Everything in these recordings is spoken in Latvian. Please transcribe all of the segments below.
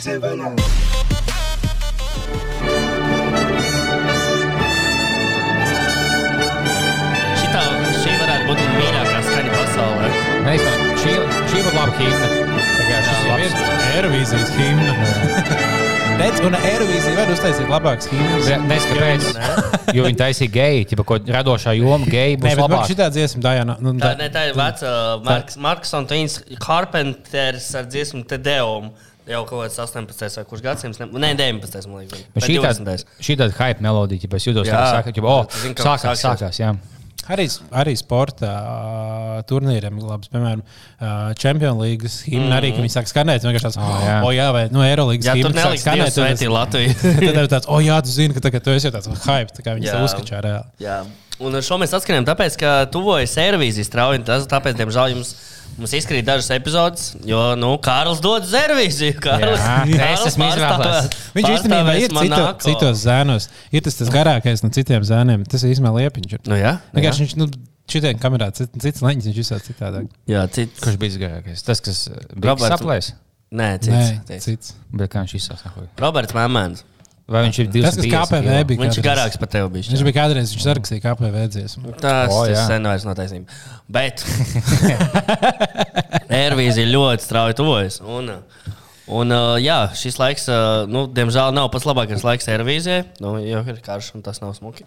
Easy Villa. Šitā, šī varētu būt mana mīļākā skaņa pasaulē. Nē, īstenībā, šī, šī būtu laba himna. Tā kā šis Jā, ir labs. Eirovīzijas himna. Redz, un Eirovīzija var uztaisīt labākas himnas. Nezinu, kāpēc. Jo viņi taisīja geju, tipo, ko radošā joma geju Nē, būs bet labāk. šitā dziesma Dajana. Nu, Tā, ne, tā ir veca Marks, Marks un Tvīns Carpenters ar dziesmu Tedeum. Jau kaut kāds 18. vai kurš gadsimts, ne, ne 19. man liekas. Šī 20.. tāda, šī hype melodija, ja es jūtos tā, ka, oh, Tu zini, ka sākās, sāksies. sākās, jā. Arī, arī sporta uh, turnīriem, labs, piemēram, uh, Champions League himna, arī, kad viņi sāk skanēt, vienkārši tāds, oh, jā. oh, jā, vai no Eirolandes tur himna sāk neliks skanēt. Dievs svētī Latviju. Tad ir tāds, oh, jā, tu zini, ka tagad tu esi jau tāds hype, tā kā viņi to uzskačā reāli. Jā, un šo mēs atskatījām, tāpēc, ka tuvojas servīzijas strauji. Tas tāpēc, diemžēl, jums. Mums izkrīt dažas epizodes, jo nu, Kārlis dod servīziju. Kārlis, Jā, es esmu izvēlējies. Viņš īstenībā ir cito, citos zēnos. Ir tas, tas garākais no citiem zēniem. Tas ir īstenībā liepiņš. Nu, jā, Vienkārši viņš, nu, šitiem kamerā, cits, cits leņķis, viņš visā citādāk. jā, cits. Kurš bija izgājis? Tas, kas uh, bija Roberts- saplēs, Nē, Nē, cits. cits. cits. bet kā viņš izsaka. Roberts Mēmēns. Vai viņš ir Tas, kas 250 KPV kilo? bija. Viņš ir garāks par tevi. Viņš Viņš bija kādreiz, viņš sarakstīja KPV dziesmu. Tas O, ir jā. sen vairs nav taisnība. Bet Airvīzija ļoti strauji tuvojas. Un, un, uh, jā, šis laiks, uh, nu, diemžēl, nav pats labākais laiks Airvīzijai. Nu, jo ir karš un tas nav smuki.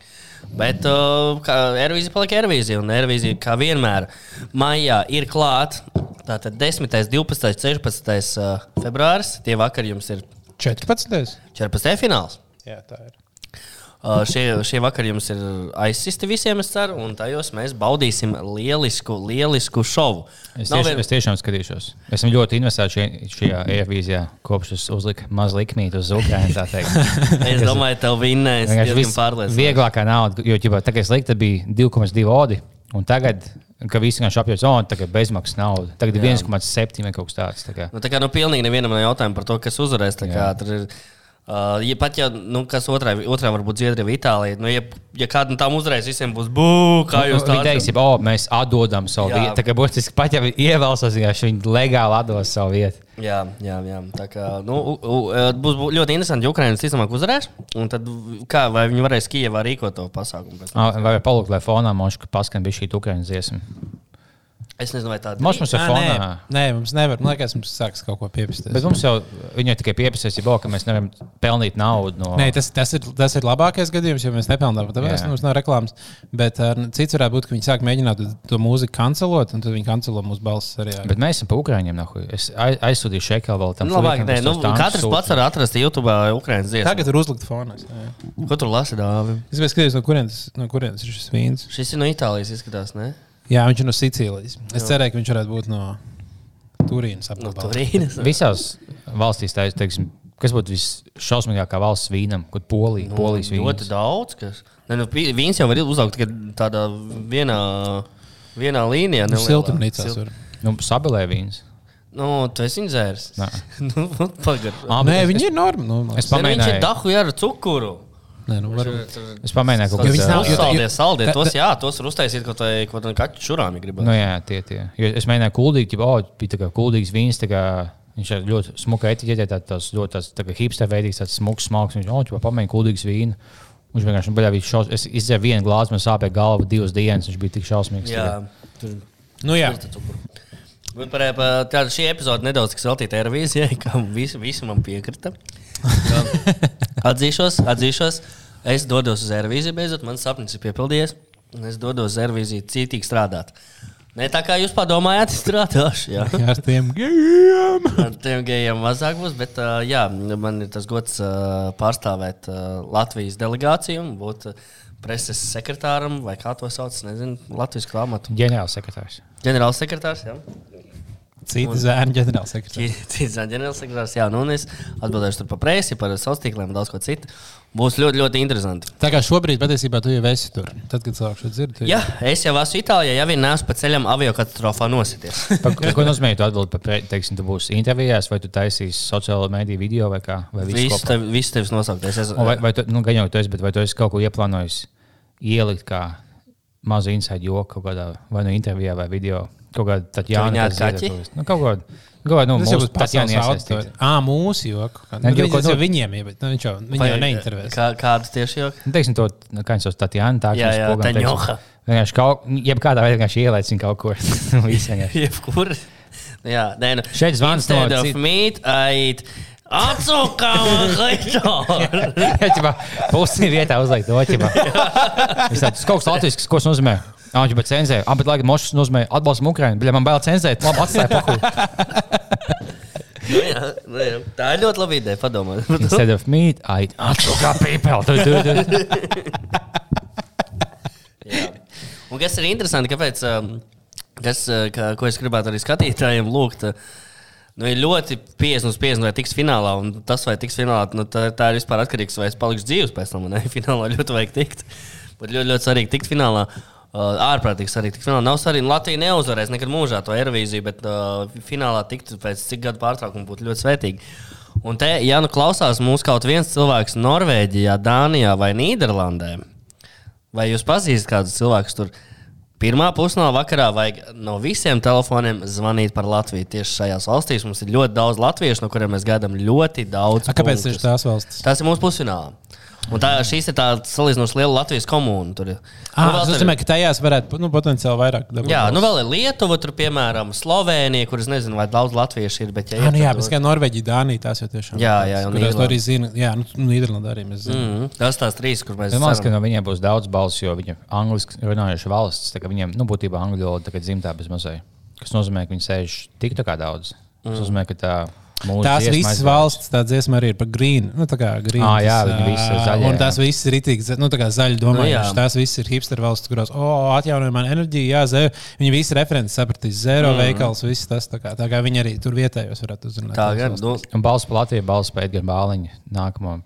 Bet uh, Airvīzija paliek Airvīzija. Un Airvīzija, kā vienmēr, maijā ir klāta. Tātad 10, 12, 16 uh, februāris. Tie vakar jums ir 14. 14. fināls. Jā, tā ir. Uh, šie, šie vakari jums ir aizsisti visiem, es ceru, un tajos mēs baudīsim lielisku, lielisku šovu. Es, tieši, vien- es tiešām skatīšos. Esmu ļoti investēts šajā, šajā e-vīzijā, kopš es uzliku mazu likmīti uz Ukraiņu. Es domāju, tev vinnēs diezgan viss pārliecinoši. Vieglākā nauda, jo ģibā, tagad es liktu, bija 2,2 odi. Un tagad, kad visi vienkārši apjūtas, oh, tagad bezmaksas nauda. Tagad ir Jā. 1,7 vai kaut kas tāds. Tā kā. Nu, tā kā nu, pilnīgi nevienam nav jautājumu par to, kas uzvarēs. kā tur ir, Uh, ja pat ja nu, kas otrā, otrā varbūt Zviedrija vai Itālija, nu, ja, ja kāda no tām uzreiz, visiem būs būvniecība, kā jūs Viņi teiks, tā ka oh, mēs atdodam savu Jā. vietu. Tā kā būtiski pat ja ievēlsās, ja viņi legāli atdos savu vietu. Jā, jā, jā. Tā kā, nu, u, u, būs bū- ļoti interesanti, ja Ukraiņas ticamāk uzvarēs. un Tad, kā, vai viņi varēs Kijavā rīkot to pasākumu? Ah, Vai palūkt, lai fonā mums paskan bija šī ukraiņu dziesma? Es nezinu, vai tāda Mums, mums ir fonā. nē, nē, mums nevar. Man liekas, mums sāks kaut ko piepisties. Bet mums jau viņai tikai pieprasīs, ja ka mēs nevaram pelnīt naudu no Nē, tas, tas, ir, tas ir labākais gadījums, jo mēs nepelnām. Tāpēc Jā. mums nav reklāmas. Bet uh, cits varētu būt, ka viņi sāk mēģināt to- to mūziku kancelot, un tad viņi kancelo mūsu balsis arī. Bet mēs esam pa Ukrāņiem. nahuj. Es ai- aizsūtīju šekelu vēl tam. Nu, labāk, nē, nu, katrs sūta. pats var atrast YouTube Ukraiņas dziesmu. Tagad ir uzlikt fonā. Ko tur lasi, Dāvi? Es skatīties, no kurienes, no kurienes ir šis vīns. Šis ir no Itālijas, izskatās, ne? Jā, viņš ir no Sicīlijas. Es cerēju, ka viņš varētu būt no Turīnas. No. Turīnas. Visās valstīs, tā, teiksim, kas būtu visšausmīgākā valsts vīnam, kur Polija, Nu, Polijas Ļoti vīns. daudz. Kas. Ne, nu, Vīns jau var uzaugt tikai tādā vienā, vienā līnijā. Nu. Siltumnīcās Sil- var. Nu, Sabelē vīns. Nu, tu esi dzēris. Nā. nu, Nē, viņi ir norma. Nu, Es nu, Viņš ir pamēģināju, dahu ar cukuru. Nē, nu, varbūt. es pamēģināju kaut nav- tādu. saldie, ta- tos, jā, tos var uztaisīt kaut kādā kaut kādā kaķu šurām, ja gribat. Nu, jā, tie, tie. Jo es mēģināju kuldīgi, ja oh, bija tā kā kuldīgs vīns. tā Kā, viņš ir ļoti smuka etiķetē, tā- tāds ļoti tāds, tā kā hipster veidīgs, tāds smuks, smalks. Viņš oh, pamēģināja kuldīgs vīnu. Viņš vienkārši nu, bija šaus... Es izdzēru vienu glāzi, man sāpēja galva divas dienas. Viņš bija tik šausmīgs. Jā, tur Nu, jā. Bet par, par tādu šī epizode nedaudz veltīta Eirovīzijai, ka visi, visi man piekrita. Ka Atzīšos, atzīšos, es dodos uz Eirovīziju beidzot, mans sapnis ir piepildījies. un Es dodos uz Eirovīziju cītīgi strādāt. Ne tā kā jūs padomājāt, strādāšu. Jā. Ar tiem gejiem. Ar tiem gejiem mazāk būs, bet uh, jā, man ir tas gods uh, pārstāvēt uh, Latvijas delegāciju un būt preses sekretāram vai kā to sauc, nezinu, Latvijas klāmatu. Ģenerāls sekretārs. Ģenerāls sekretārs, jā. Citi zēni ģenerālsekretārs. Cits ģenerālsekretārs, jā, nu un es atbildēšu par presi, par sociāliem tīkliem un daudz ko citu. Būs ļoti, ļoti interesanti. Tā kā šobrīd patiesībā tu jau esi tur. Tad, kad cilvēks šo dzird, tu jau- Jā, es jau esmu Itālijā, ja vien neesmu pa ceļam avio katastrofā nosities. Pa, ko nozīmē, tu atbildi par, pre- teiksim, tu būsi intervijās, vai tu taisīsi sociālo mediju video vai kā? Vai Viss tev, viss tevis nosaukt. Es Vai, vai tu, nu, gan jau tu esi, bet vai tu esi kaut ko ieplānojis ielikt kā mazu inside joku kaut kādā vai no intervijā vai video. Kaut Ka viņi Jānis ēd kaķi? Nu, kaut kādā. Kaut kā, nu, Tas jau mūsu būs pasaules Tatjana auditorija. iesaistīta. Ā, mūsu joku. Nu, viņš kaut jau viņiem ir, bet nu, viņš jau, viņi jau neintervēs. Kā, kādas tieši joki? Nu, teiksim, to, nu, kā viņš tos Tatjana tā Jā, jā, Taņoha. Vienkārši kaut, jebkādā veidā vienkārši ielaicina kaut ko. Viss vienkārši. Jebkur. Jā, nē, nu. Šeit zvans no atsukām hektāru. Jā, ķipā, pusi vietā uzlikt to. Viņš tāds kaut kas latviešu, ko tas nozīmē. Ah, viņš bet cenzē. Ah, bet laikam mošas nozīmē atbalstam Ukrainu. Bļa, man bail cenzēt. Labi, atstāj pahu. Nu, jā, nu, jā. Tā ir ļoti laba ideja, padomāt. Instead of meat, I tu, tu. Jā. Un kas ir interesanti, kāpēc, um, kas, uh, kā, ko es gribētu arī skatītājiem lūgt, uh, nu, ir ļoti 50 uz 50, vai tiks finālā. Un tas, vai tiks finālā, nu, tā, tā ir vispār atkarīgs, vai es palikšu dzīves pēc tam. un Ne, finālā ļoti vajag tikt. Bet ļoti, ļoti svarīgi tikt finālā. Uh, ārprātīgi svarīgi tikt finālā. Nav svarīgi, Latvija neuzvarēs nekad mūžā to Eirovīziju, bet uh, finālā tikt pēc cik gadu pārtraukuma būtu ļoti svētīgi. Un te, ja nu klausās mūsu kaut viens cilvēks Norvēģijā, Dānijā vai Nīderlandē, Vai jūs pazīstat kādus cilvēkus tur? Pirmā pusdienā vakarā vajag no visiem telefoniem zvanīt par Latviju. Tieši šajās valstīs mums ir ļoti daudz latviešu, no kuriem mēs gaidām ļoti daudz. A, Kāpēc tieši tās valstis? Tas ir mūsu pusfinālā. Un tā, šīs ir tādas salīdzinoši liela Latvijas komūna. Tur ir. Ah, Nu, tas ir- nozīmē, ka tajās varētu nu, potenciāli vairāk dabūt. Jā, nu vēl ir Lietuva, tur piemēram Slovēnija, kur es nezinu, vai daudz latviešu ir. Bet, ja Ah, ir, nu, jā, bet kā Norvēģija, Dānija, tās jau tiešām. Jā, ir jā, tādas, un Nīderlanda. arī zini. Jā, nu, Nīderlandē arī mēs zinām. Mm, tas tās trīs, kur mēs Es domāju, ka ceram. no viņiem būs daudz balsu, jo viņi ir angliski runājuši valsts. tā kā Viņiem, nu, būtībā angļu valoda tagad dzimtā bez mazai. Kas nozīmē, ka viņi sēž tik tā kā daudz. Tas nozīmē, ka tā mūsu Tās visas aizgājusi. valsts, tā dziesma arī ir par grīnu. Nu, tā kā grīnu. Ā, jā, tas, viņi visi ir ā, zaļie, Un tās visas ir rītīgi, nu, tā kā zaļi domājušas. jā. tās visas ir hipster valsts, kurās, o, atjaunojumā enerģija, jā, zē, viņi visi referenci sapratīs. Zero mm. veikals, viss tas tā kā, tā kā viņi arī tur vietējos varētu uzrunāt. Tā gan. Nu, par Latviju, balss par Edgars Bāliņu nākamo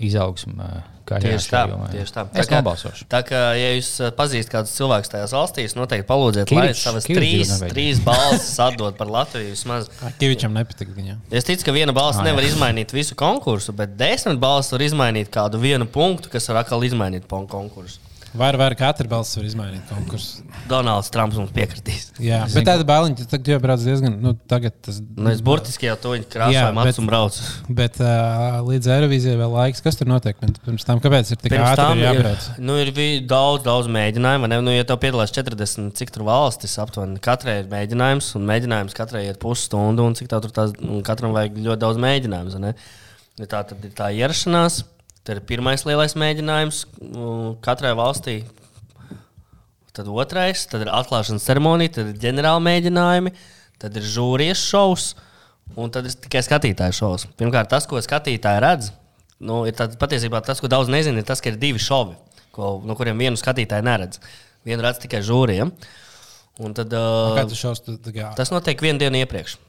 izaugsmu. karjerā Tieši tā, jomā, tieši tā. Es kā- nobalsošu. Tā kā, ja jūs uh, pazīstat kādus cilvēkus tajās valstīs, noteikti palūdziet, lai savas trīs, trīs balsis atdod par Latviju. Vismaz. Kivičam nepatīk viņam. Es ticu, ka viena balss Ah, nevar jā. izmainīt visu konkursu, bet desmit balsis var izmainīt kādu vienu punktu, kas var atkal izmainīt pon- konkursu. Vai var katra balss var izmainīt konkursu? Donalds Trumps mums piekritīs. Jā, Zini, bet tāda bāliņa tagad jau brauc diezgan, nu, tagad tas. Nu, es burtiski jau to krāsoju, bet- mats un braucu. Bet uh, līdz Eirovīzijai vēl laiks, kas tur notiek pirms tam, kāpēc ir tik ātri tam ir jābrauc? nu, ir bija daudz, daudz mēģinājumu. vai Ne? Nu, ja tev piedalās 40, cik tur valstis aptuveni, katrai ir mēģinājums, un mēģinājums katrai ir pusstundu, un cik tā tur tās, un katram vajag ļoti daudz mēģinājumu. vai ne? Ja tā tad ir tā ierašanās, tad ir pirmais lielais mēģinājums katrai valstī. Tad otrais, tad ir atklāšanas ceremonija, tad ir ģenerāla mēģinājumi, tad ir žūrijas šovs, un tad ir tikai skatītāju šovs. Pirmkārt, tas, ko skatītāji redz, nu, ir tāds, patiesībā tas, ko daudz nezina, ir tas, ka ir divi šovi, ko, no kuriem vienu skatītāju neredz. Vienu redz tikai žūrijam. Un tad, uh, tu, tā kā, tas notiek vienu dienu iepriekš.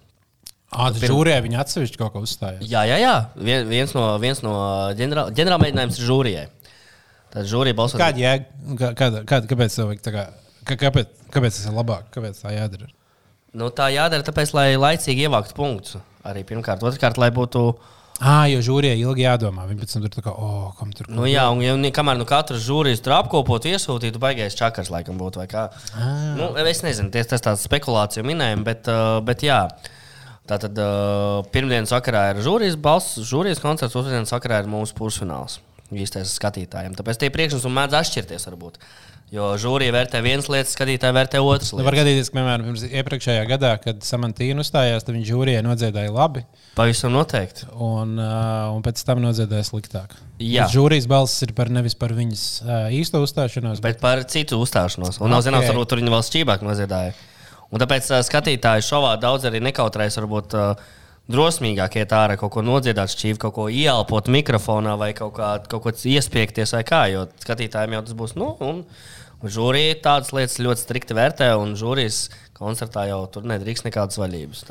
Ā, tu žūrijā viņi atsevišķi kaut ko uzstājās. Jā, jā, jā. Vien, viens no, viens no ģenerāla, ģenerāla mēģinājums ir žūrijai. Tad žūrija balso. Kāda jēga? Kā, kāda, kāda, kāpēc, kā, kā, kāpēc, kāpēc tas ir labāk? Kāpēc tā jādara? Nu, tā jādara, tāpēc, lai laicīgi ievāktu punktus. Arī pirmkārt, otrkārt, lai būtu. Ah, jo žūrijai ilgi jādomā. Viņi pēc tam tur kā, oh, kam tur Nu, jā, un ja, kamēr nu, katrs žūrijas tur apkopot, iesūtītu, baigais čakars, laikam, būtu. vai kā. Nu, es nezinu, tas tāds spekulāciju minējumi, bet, uh, bet jā. Tātad uh, pirmdienas vakarā ir žūrijas balss, žūrijas koncerts, otrdienas vakarā ir mūsu pusfināls. Īstais skatītājiem. Tāpēc tie priekšnesumi mēdz atšķirties. Varbūt. Jo žūrija vērtē vienas lietas, skatītāji vērtē otras Nu, var lietas. gadīties, ka, piemēram, pirms iepriekšējā gadā, kad Samantīna uzstājās, tad viņa žūrijai nodziedāja labi, Pavisam noteikti. un, uh, un pēc tam nodziedāja sliktāk. Jā. Bet Žūrijas balss ir par nevis par viņas uh, īsto uzstāšanos, bet Bet par citu uzstāšanos. Un nav zināms, varbūt tur viņi vēl šķībāk noziedāja. Un tāpēc uh, skatītāji šovā daudz arī nekautrēs, varbūt uh, drosmīgāk iet ārā, kaut ko nodziedāt, šķīvi, kaut ko ieelpot mikrofonā vai kaut, kā, kaut ko iespiegties vai kā. Jo skatītājiem jau tas būs. Nu, un, un žūrija tādas lietas ļoti strikti vērtē, un žūrijas koncertā jau tur nedrīkst nekādas vaļības.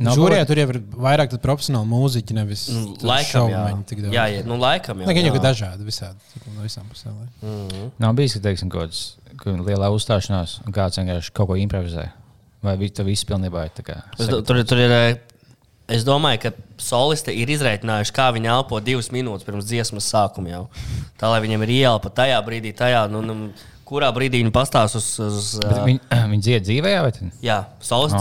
Nav Žūrijā tur jau ir vairāk tādu profesionālu mūziķu, nevis Nu, tādu laikam, jā, šovmeņu tik daudz. jā, jā, nu, laikam jau. Nē, Viņi jau ir dažādi, visādi no visām pusēm. lai. Nav bijis, ka, teiksim, kaut kāds lielā uzstāšanās, un kāds vienkārši kaut ko improvizē. Vai vi- tas viss pilnībā kā. Es, tur, tur ir, eh, es domāju, ka solisti ir izreikinājuši, kā viņi elpo divas minūtes pirms dziesmas sākuma. Jau. Tā lai viņiem ir ieelpa tajā brīdī, tajā, nu, nu, kurā brīdī viņi pastāsta uz. uz uh, Viņi, viņi dzied dzīvē, vai ne? Jā, saules Oh,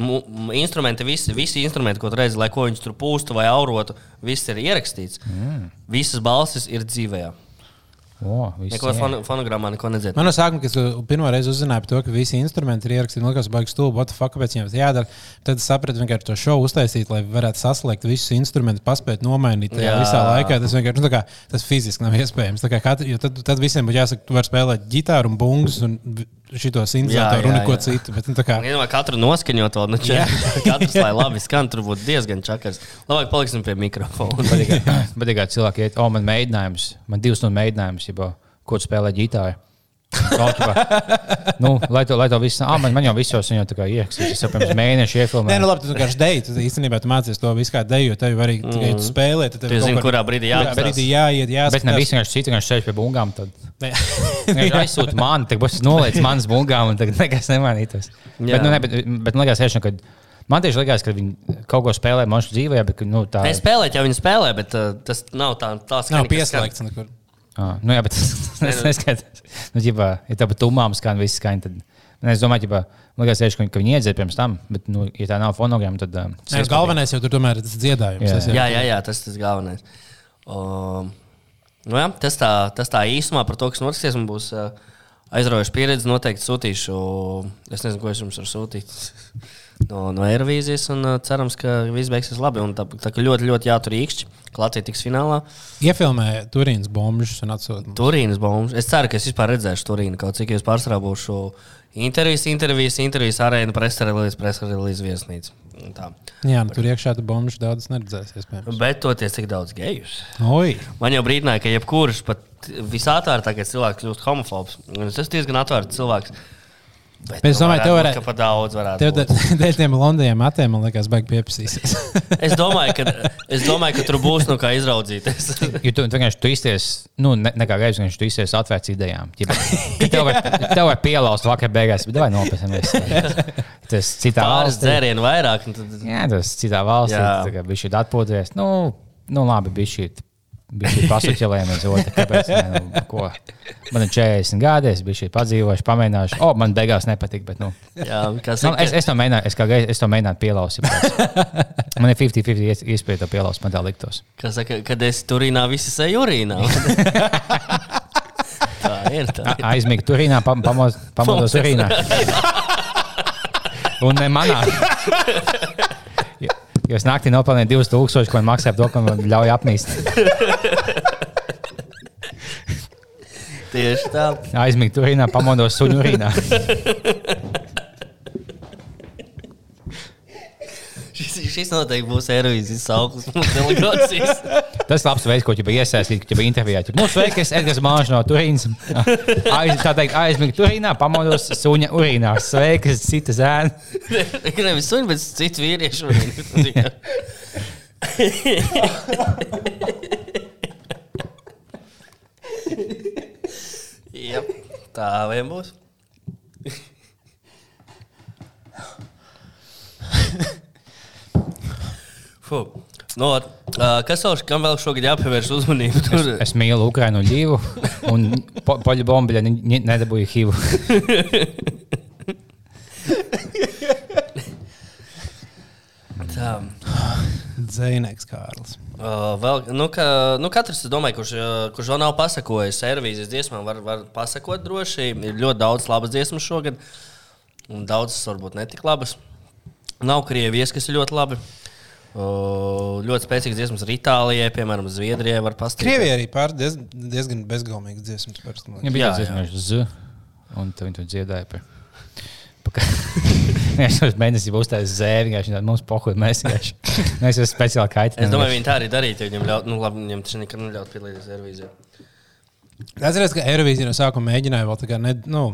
mu- mu- instrumenti, visi, visi instrumenti, ko tu redzi, lai ko viņš tur pūstu vai aurotu, viss ir ierakstīts. Mm. Visas balsis ir dzīvē. O, viss Neko fon, fonogrammā neko nedzird. Man no sākuma, kad es pirmo reizi uzzināju par to, ka visi instrumenti ir ierakstīti, man liekas, baigs stūri, what the fuck, kāpēc viņiem tas jādara. Tad es sapratu, vienkārši to šovu uztaisīt, lai varētu saslēgt visus instrumentus, paspēt nomainīt tajā Jā. visā laikā. Tas vienkārši nu, kā, tas fiziski nav iespējams. Tā kā tad, tad visiem būtu jāsaka, tu vari spēlēt ģitāru un bungus un šito sintetizatoru jā, un neko citu. Bet, nu, tā kā, Vienmēr katru noskaņot, vēl, nu, čē, katrs, lai labi skan, tur būtu diezgan čakars. Labāk paliksim pie mikrofona. Bet tikai cilvēki iet, o, man mēģinājums, man divas stundu mēģinājums, jau, ko spēlē ģitāru. Kā, nu, lai to, lai to visu, ah, man, man jau visos viņa tā kā ierakstīts, es jau pirms mēneša Nē, iefilmēju. nu labi, tu vienkārši deji. Tu īstenībā tu mācies to visu kā deju, jo tev arī tikai tu spēlē. Tad tev Tu zini, kur- kurā brīdī jāapstās. brīdī jāiet, jāskatās. Bet ne visi vienkārši citi, vienkārši sēž pie bungām. Tad Nē. viņš aizsūta mani, tad būs noliec manas bungām un tagad nekas nemainītos. Bet, nu, ne, bet, bet man liekas, tiešām, ka man tieši liekas, ka viņi kaut ko spēlē monētu dzīvē, bet nu, tā Nē, spēlēt jau viņi spēlē, bet uh, tas nav tā, tā Nav skaņa, kas skan. Ah, nu jā, bet es neskatos. Nu, ģipā, ja tā pat tumām skan viss skaņa, tad nu, es domāju, ka man liekas, tieši, ka, viņi iedzēra pirms tam, bet, nu, ja tā nav fonogramma, tad. Um, Nē, galvenais jau tur tomēr ir tas dziedājums. Jā. Tas jau- Jā, jā, jā, tas ir tas galvenais. Um, nu jā, tas, tā, tas tā īsumā par to, kas notiksies. Man būs uh, aizraujoša pieredze. Noteikti sūtīšu. Es nezinu, ko es jums varu sūtīt. No, no Eirovīzijas, un uh, cerams, ka viss beigsies labi. Un Tā, tā kā ļoti, ļoti jātur īkšķi, ka Latvija tiks finālā. Iefilmē Turīnas bombžus un atsūta. mums. Turīnas bombas. Es ceru, ka es vispār redzēšu Turīnu. Kaut cik es pārsvarā būšu intervijas, intervijas, intervijas arēna, presrelīze, presrelīze viesnīca. Tā. Jā, nu, tur iekšā tu bombžus daudz neredzēs. iespējams. Bet toties cik daudz gejus. Oi! Man jau brīdināja, ka jebkurš pat visātrākais cilvēks kļūst homofobs. Es esmu diezgan atvērts cilvēks. Bet, es domāju, tev varētu- būt, pat daudz. Tev dēļ tiem Londoniem matiem, man liekas, baigi pieprasīsies. Es domāju, ka, es domāju, ka tur būs no kā izraudzīties. Jo tu, vienkārši tu izties, nu, ne, ne kā gaisa, vienkārši tu izties atvērts idejām. Ka tev var, tev var pielaust vakar beigās, bet vai nopietni. Tas citā Pāris valstī. dzērienu vairāk. un Tad, Jā, tas citā valstī. Jā. Tā kā bija šī atpūties. Nu, nu labi, bija šī. Bija šī viens otru. Kāpēc? Ne, nu, ko? Man ir 40 gadi, es biju šī padzīvojuši, pamēģinājuši. O, man beigās nepatika. Bet, nu, jā, kā nu, saka, es, es to mēģināju, es, kā, gais- es to mēģināju pēc. Man ir 50-50 ies- iespēja to pielaust, man tā liktos. kā saka, kad es turīnā, visi sēž urīnā. tā ir. Tā. ir. Aizmigt turīnā, pam, pamodos urīnā. Un ne manā. Jo- es naktī nopelnīju 2000, ko man maksāja par to, ka man ļauj apmīst. Tieši tā. Aizmigt turīnā, pamodos suņu urīnā. Šis, šis noteikti būs mums delegācijas. Tas labs veids, ko jau iesaistīt, kad jau intervijā. Nu, sveiki, es Edgars Mārs no Turīnas. Aiz, tā teikt, aizmigt turīnā, pamodos suņa urīnā. Sveiki, cita zēna. Nevis suņi, bet citu vīriešu. Jep, tā vien būs. Fu. No, uh, kas vēl, kam vēl šogad jāpievērš uzmanība? Tur Es mīlu Ukrainu ļīvu, un po, poļu bombiļa nedabūju HIV. tā. Zēnēks Kārls. Uh, vēl, nu, ka, nu, katrs, es domāju, kurš, kurš vēl nav pasakojis servīzes dziesmām, var, var pasakot droši. Ir ļoti daudz labas dziesmas šogad, un daudzas varbūt netik labas. Nav krievijas, kas ir ļoti labi. Uh, ļoti spēcīgas dziesmas arī Itālijai, piemēram, Zviedrijai. Krievijā arī pār diez, diezgan bezgalīgas dziesmas. Ja bija tāds dziesmas z, un viņi to dziedāja. Par... Mēs jau mēnesi jau uztaisījām zēvi, vienkārši tādu mums pohuļu. Mēs vienkārši mēs jau speciāli kaitējām. Es domāju, viņi tā arī darītu. ja Viņam ļaut, nu, labi, viņam tas nekad neļaut piedalīties servīzē. Atcerieties, ka Eirovīzija no sākuma mēģināja vēl tā kā ne, nu,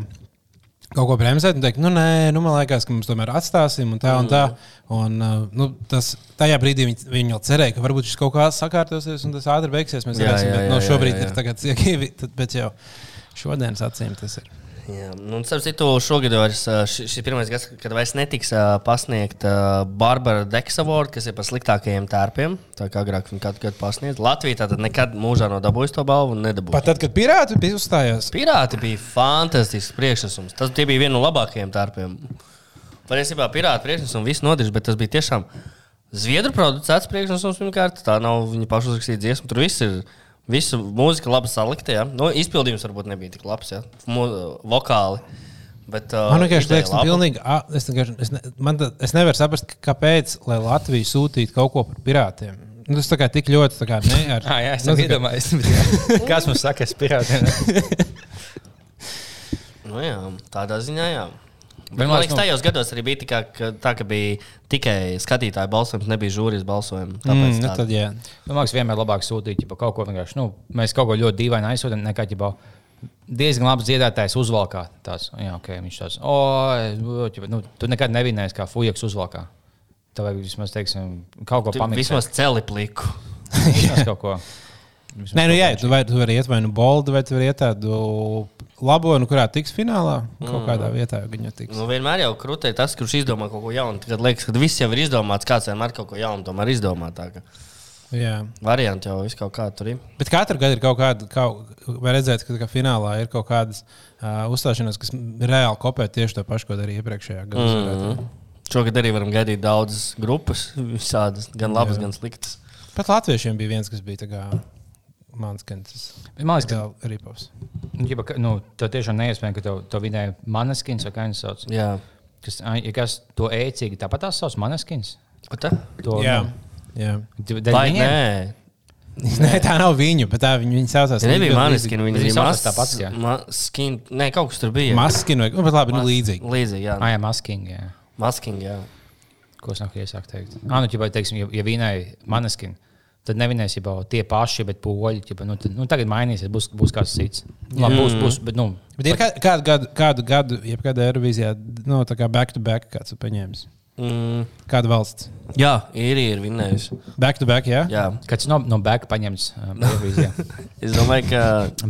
kaut ko bremzēt un teikt, nu, nē, nu, man liekas, ka mums tomēr atstāsim un tā un tā. Un, uh, nu, tas, tajā brīdī viņi, viņi jau cerēja, ka varbūt šis kaut kā sakārtosies un tas ātri beigsies. Mēs Jā, redzēsim, jā, bet jā, no jā, šobrīd jā. ir tagad, tad, bet jau šodienas acīm tas ir. Jā, nu, un, starp citu, šogad ši- šis ir pirmais gads, kad vairs netiks pasniegta Barbara Deksa Award, kas ir par sliktākajiem tērpiem. Tā kā agrāk viņa katru gadu pasniedz. Latvija tātad nekad mūžā nav dabūjusi to balvu un nedabūja. Pat tad, kad pirāti bija uzstājās. Pirāti bija fantastisks priekšnesums. Tas bija viens no labākajiem tērpiem. Patiesībā pirāti priekšnesums viss nodeļas, bet tas bija tiešām zviedru producēts priekšnesums. Pirmkārt, tā nav viņa paša uzrakstīta dziesma. Tur viss ir. Visa mūzika labi salikta. Ja? Nu, izpildījums varbūt nebija tik labs, ja? Mo, vokāli. Bet, uh, Man vienkārši liekas, ka laba. pilnīgi, a, es, es, ne, man tā, es nevaru saprast, kāpēc lai Latvija sūtītu kaut ko par pirātiem. Nu, Tas tā kā tik ļoti tā kā ne ar. Ah, jā, es nu, tā kā- iedomājos. Kas mums saka, es pirātiem? Nu, jā, tādā ziņā, jā. Bet, Man liekas, nu- tajos gados arī bija tikai, ka, tā, ka bija tikai skatītāju balsojums, nebija žūrijas balsojums. Mm, Tāpēc nu, tā- tad, jā. Man liekas, vienmēr labāk sūtīt ģipa, kaut ko vienkārši. Nu, mēs kaut ko ļoti dīvainu aizsūtām, nekā ģipa, diezgan labs dziedātājs uzvalkā. Tāds, jā, okay, viņš tāds, nu, tu nekad nevinēsi, kā fujaks uzvalkā. Tā vajag vismaz, teiksim, kaut ko Tu pamiksēt. Vismaz celi pliku. vismaz kaut ko. Vismaz Nē, nu, jā, tu vari, tu vari iet vai nu boldu, vai tu vari iet tādu labo, nu, kurā tiks finālā. Kaut kādā vietā viņa tiks. Nu, vienmēr jau krūtē tas, kurš izdomā kaut ko jaunu. Tad liekas, ka viss jau ir izdomāts, kāds vienmēr kaut ko jaunu tomēr izdomā. Tā, ka Jā. varianti jau viss kaut kā tur ir. Bet katru gadu ir kaut kāda, kaut, vai redzēt, ka finālā ir kaut kādas uh, uzstāšanās, kas reāli kopē tieši to pašu, ko darīja iepriekšējā gadā. Mm. Šogad arī varam gaidīt daudzas grupas, visādas, gan labas, Jā. gan sliktas. Pat latviešiem bija viens, kas bija tā kā Manskins. Man liekas, ka Tā arī pavs. ģipa, ka, nu, tev tiešām neiespējami, ka tev to vinēja maneskins vai kā viņš sauc. Jā, Kas, ja kas to ēcīgi, tāpat tās sauc maneskins. ko tā? To, Jā. nu, Jā. dēļ Vai viņiem? nē? Nē, tā nav viņu, bet tā viņa, viņa saucās. Ja nebija Viņi viņi bija saucās tāpat, jā. maskin. Nē, kaut kas tur bija. līdzīgi. Maskin vai nu, bet labi, nu līdzīgi. Līdzīgi, jā. Ah, jā, masking. Jā. Masking, jā. Ko es nāku iesākt teikt? Ah, nu, ķipa, teiksim, ja, ja vinēja maneskin, tad nevinēs jau tie paši, bet poļi. Ķipa, nu, tad, nu, tagad mainīsies, būs, būs kāds cits. Labi, būs, būs, bet, nu, Bet ir kā- kādu gadu, kādu gadu, jebkādā Eirovīzijā, nu, tā kā back to back kāds ir paņēmis. Mm, Kāda valsts? jā, īrija ir vinnējusi. Back to back, jā? Jā. kāds no, no back paņemts. Um. Es domāju, ka.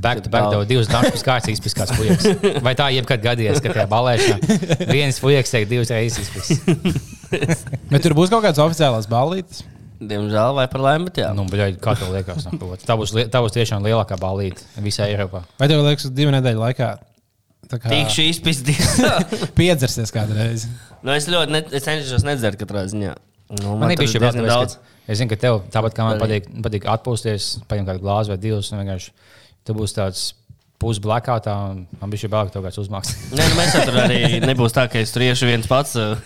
back to back tev divas naktas kārtas izpildījis kāds pujaks. Vai tā jebkad gadījies, ka tajā balēšanā viens pujaks teikt divas reizes izpildījis? Bet tur būs kaut kādas oficiālās ballītes. Diemžēl, vai par laimi, bet jā. Nu, bļaļ, kā tev liekas? Tā, būs, li- tā būs tiešām lielākā balīte visā Eiropā. Vai tev liekas, ka divu nedēļu laikā tā kā Tikšu izpildīts. piedzersies kādreiz? nu, es ļoti ne, es cenšos nedzert katrā ziņā. Nu, Man tur nebija šī diezgan daudz. Es zinu, ka tev tāpat kā man patīk, patīk atpūsties, paņemt kādu glāzi vai divus. un vienkārši Tu tāds pusblakātā, un man bija šī baila, ka tev kāds uzmāks. Nē, nu, mēs tur arī nebūs tā, ka es tur iešu viens pats. uh,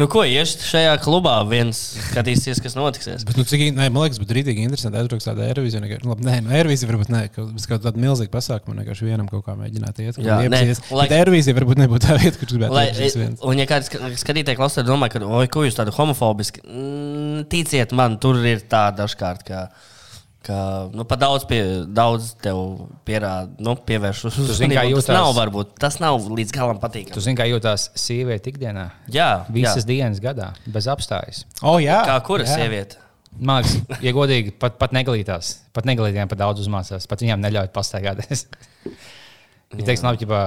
Nu, ko iešu šajā klubā? Viens skatīsies, kas notiksies. Bet, nu, cik, nē, man liekas, būtu rītīgi interesanti aizbraukt tādā Eirovīzijā. Nu, labi, nē, no Eirovīzija varbūt ne. Kaut, bet kaut tāda milzīga pasākuma, vienkārši vienam kaut kā mēģināt iet. Jā, nē, lai... Bet Eirovīzija varbūt nebūtu tā vieta, kur gribētu Lai, viens. un, ja kāds ska- skatītāji klausās, domā, ka, oi, ko jūs tādu homofobiski, mm, ticiet man, tur ir tā dažkārt, ka, ka nu, pa daudz, pie, daudz tev pierāda, nu, pievērš uz zini, kā uzmanību, Tas nav, varbūt, tas nav līdz galam Tu patīkami. zini, kā jūtas sieviete ikdienā? Jā, Visas jā. dienas gadā, bez apstājas. O, jā, Kā kura jā. sieviete? Liekas, ja godīgi, pat, pat neglītās, pat neglītām pat daudz uzmācās, pat viņām neļauj pastaigāties. Ja teiks, labi, ģipā,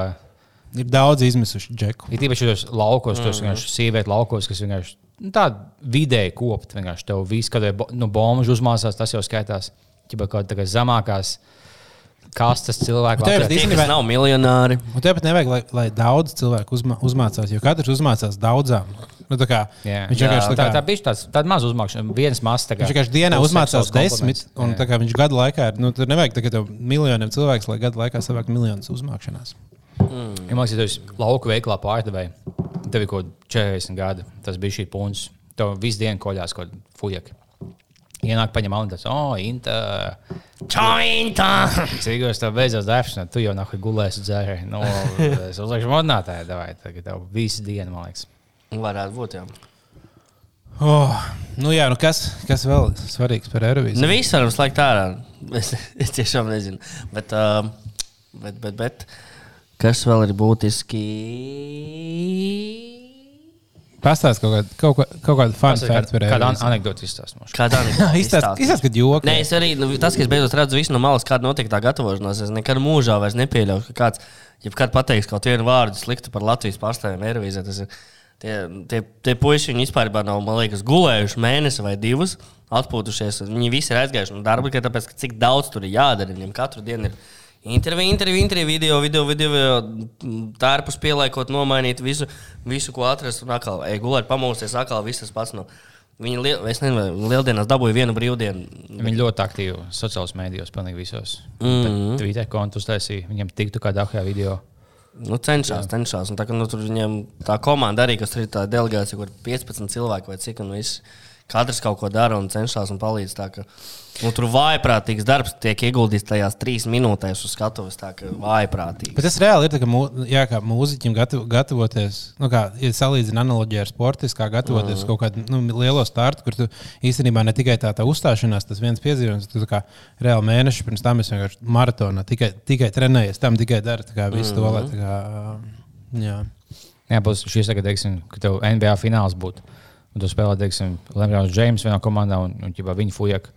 Ir daudz izmisuši džeku. Ir īpaši tos laukos, tos vienkārši sievieti laukos, kas vienkārši nu, tādu vidēji kopt. Vienkārši tev viss, kad ir nu, bombuļs uzmācās, tas jau skaitās. Kaut kādā zamākās kastes cilvēku. Ir apkārt. Tie, Īstenībā- kas nav miljonāri. Un tev pat nevajag, lai, lai daudz cilvēku uzma, uzmācās, jo katrs uzmācās daudzām. Nu, tā kā, Jā. viņš vienkārši tā Tā, kā, tā bija tāds tāds mazs uzmākšanās, viens mazs. tā kā Viņš vienkārši dienā uzmācās desmit, un Jā. tā kā viņš gadu laikā ir, nu, tur nevajag tagad miljoniem cilvēku, lai gadu laikā savāktu miljonus uzmākšanās. Ja man liekas, ja tu esi lauku veiklā pārdevēja, tev ir kaut kādi 40 gadi, tas bija šī punkts. Tev visu dienu koļās kaut fujaka. Ienāk, paņem tas, oh, Inta. Čointa! Cik jūs tev beidzās darbs, tu jau nahuj gulēsi dzērē. Nu, es uzlikšu modinātāju, vai tagad tev visu dienu, man liekas. Varētu būt, jā. Oh, nu jā, nu kas, kas vēl ir svarīgs par Eirovīziju? Nu, viss varam slēgt ārā. Es, es tiešām nezinu. Bet, uh, bet, bet, bet kas vēl ir būtiski? Pastāst kaut, kādu- kaut, ko- kaut kādu fact par Kāda Eirovīziju. anekdota izstāsta? Kāda Izstāst, izstāst, kad joki. Nē, es arī, nu, tas, ka es beidzot redzu visu no malas, kāda notiek tā gatavošanās, es nekad mūžā vairs nepieļaušu, ka kāds, ja kāds pateiks kaut vienu vārdu sliktu par Latvijas pārstāvjiem Eirovīzē, tas ir. Tie, tie, tie puiši viņi vispār nav, liekas, gulējuši mēnesi vai divus, atpūtušies. Viņi visi ir aizgājuši no darba, tāpēc, ka cik daudz tur ir jādara. Viņiem katru dienu ir intervija, intervija, intervija, video, video, video, tērpus pieliekot, nomainīt visu, visu ko atrast. Un atkal, ej, gulēt, pamosties, atkal viss tas pats. No. Viņi, liel, es nezinu, lieldienās dabūja vienu brīvdienu. Viņi ļoti aktīvi sociālajos mēdījos, pilnīgi visos. Mm -hmm. Twitter kontu uztaisīja, viņam tiktu kādā ahajā video. Nu, cenšas, cenšas. Un Tā, ka, nu, tur viņiem tā komanda arī, kas tur ir tā delegācija, kur ir 15 cilvēki vai cik, un viss, katrs kaut ko dara un cenšas un palīdz. Tā, ka, nu, tur vājprātīgs darbs tiek ieguldīts tajās trīs minūtēs uz skatuves. Tā kā vājprātīgi. Bet tas reāli ir tā, ka, mū, jā, kā mūziķim gatavo, gatavoties, nu, kā, ja salīdzina analoģiju ar sportistu, kā gatavoties mm. kaut kādu nu, lielo startu, kur tu īstenībā ne tikai tā, tā uzstāšanās, tas viens piedzīvojums, tu tā kā reāli mēneši pirms tam es vienkārši maratonā tikai, tikai trenējies, tam tikai dara tā kā visu mm. to, lai tā kā, jā. Jā, būs šis tagad, teiksim, ka tev NBA fināls būtu. Un tu spēlē, teiksim, Lembrons Džeims vienā komandā un, un ģibā, viņa fujak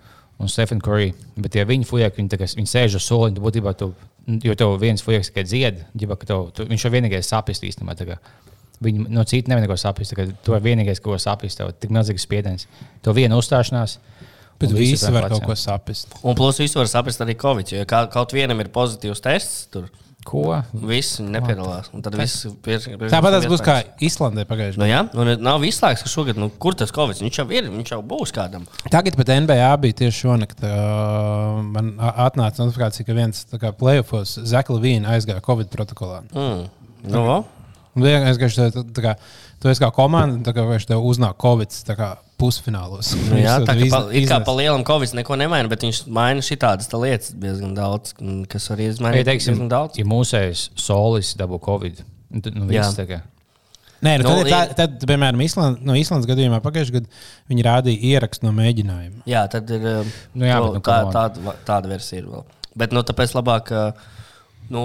un Stephen Curry. Bet tie viņi fujak, viņi, kā- viņi sēž uz soliņa, tu būtībā tu, jo tev viens fujaks tikai dzied, ģibā, ka tev, tu, viņš jau vienīgais sapist īstenībā. Viņi no citas saprast. tā kā Tu esi vienīgais, ko saprast. Tev ir tik milzīgs spiediens. Tev viena uzstāšanās. Bet visi visi var kaut ko saprast. Un plus visu var saprast arī Covid. Jo ja kā, kaut vienam ir pozitīvs tests, tur Ko? viss nepiedalās. Tāpat tas būs kā Islandē pagājušajā Nu, jā, un nav izslēgts, ka šogad, nu, kur tas Covid, viņš jau ir, viņš jau būs kādam. Tagad pat NBA bija tieši šonakt. Uh, man atnāca notifikācija, ka viens playoffs Zekla Vīna aizgāja Covid protokolā. Mm. Nu. Un vienkārši tā, tā kā, tu esi kā komanda, tā kā viņš tev uznāk Covid pusfinālos. Nu, jā, tā kā pa, kā pa lielam Covid neko nemaina, bet viņš maina šitādas tā lietas diezgan daudz, kas var Ja, izmainīt teiksim, diezgan daudz. ja mūsējais solis dabū Covid, tad nu, viss kā. Nē, nu, Nu, tad, tā, tad, piemēram, Island, no Islandes gadījumā pagājušajā gadā viņi rādīja ierakstu no mēģinājuma. Jā, tad ir um, Nu jā, to- bet nu, tā, tāda, tāda versija ir vēl. Bet nu, tāpēc labāk uh, nu,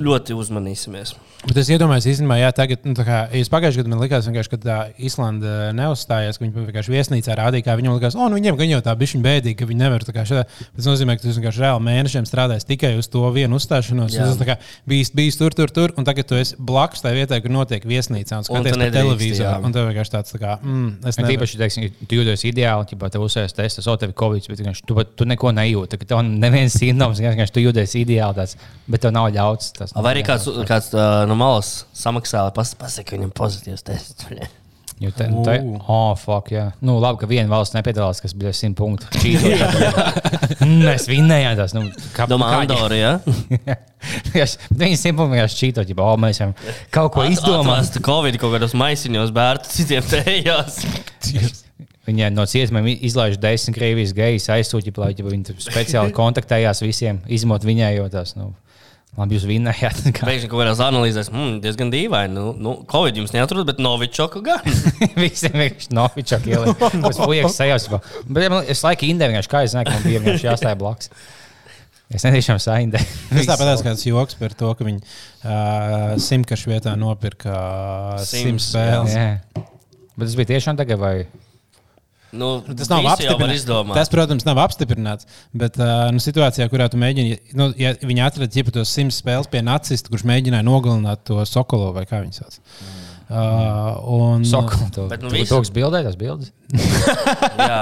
ļoti uzmanīsimies. Bet es iedomājos, īstenībā, jā, tagad, nu, tā kā, ja es pagājušajā gadā man likās, vienkārši, ka tā Islanda neuzstājās, ka viņi vienkārši viesnīcā rādīja, kā viņiem likās, oh, nu, viņiem gan jau tā bija bēdīgi, ka viņi nevar tā kā šādā. Tas nozīmē, ka tu vienkārši reāli mēnešiem strādājis tikai uz to vienu uzstāšanos. Jā. un Tas kā bijis, bijis tur, tur, tur, un tagad tu esi blakus tai vietai, kur notiek viesnīca un Un skaties nedrīkst, televizoru. jā. Un tev vienkārši tāds, tā kā, mm, es Bet nevaru. īpaši, teiksim, ja tu jūties ideāli, ja tev uzsēs tests, o, tev ir covid, bet vienkārši tu, pat- tu neko nejūti. ka Tev neviens simptoms, vienkārši tu jūties ideāli, tāds, bet tev nav ļauts. Tas, Vai arī kāds, kāds uh, no malas samaksā, lai pas, pasakā viņam pozitīvs tests. Jo te, te, Ū. oh, fuck, jā. Nu, labi, ka viena valsts nepiedalās, kas bija 100 punktu. Mēs vinnējām tās. Nu, kā, Domā, Andorra, jā? Viņi vienkārši čītot, ja oh, mēs jau kaut ko izdomājām. Atrast Covid kaut kādos maisiņos, bērnu citiem tējās. Viņa no cietumiem izlaiž desmit krievijas gejus, aizsūtīja, lai viņi speciāli kontaktējās visiem, izmot viņai jau tās. Nu, labi, jūs vinnējāt. Kā- Pēkšņi kaut kādās analīzēs, mm, diezgan dīvaini. Nu, nu, Covid jums neatrod, bet Novičoku gan. Visiem vienkārši novičāk ielikt. Tas puikas sajūta. Bet man- es laiku indēju vienkārši, kā es zinu, ka man bija vienkārši jāstāj blakus. Es netiešām saindēju. Tas tāpat kāds joks par to, ka viņi uh, simtkašu vietā nopirka uh, simt Sims, spēles. Jā. Bet tas bija tiešām tagad, vai Nu, Tas nav apstiprināts. Tas, protams, nav apstiprināts. Bet uh, nu, situācijā, kurā tu mēģini, nu, ja viņi atrada ķipa tos simts spēles pie nacista, kurš mēģināja nogalināt to Sokolo vai kā viņi sauc. Uh, un, Sokola. To, Bet nu tu, tu, bildē, tas bildes. Jā,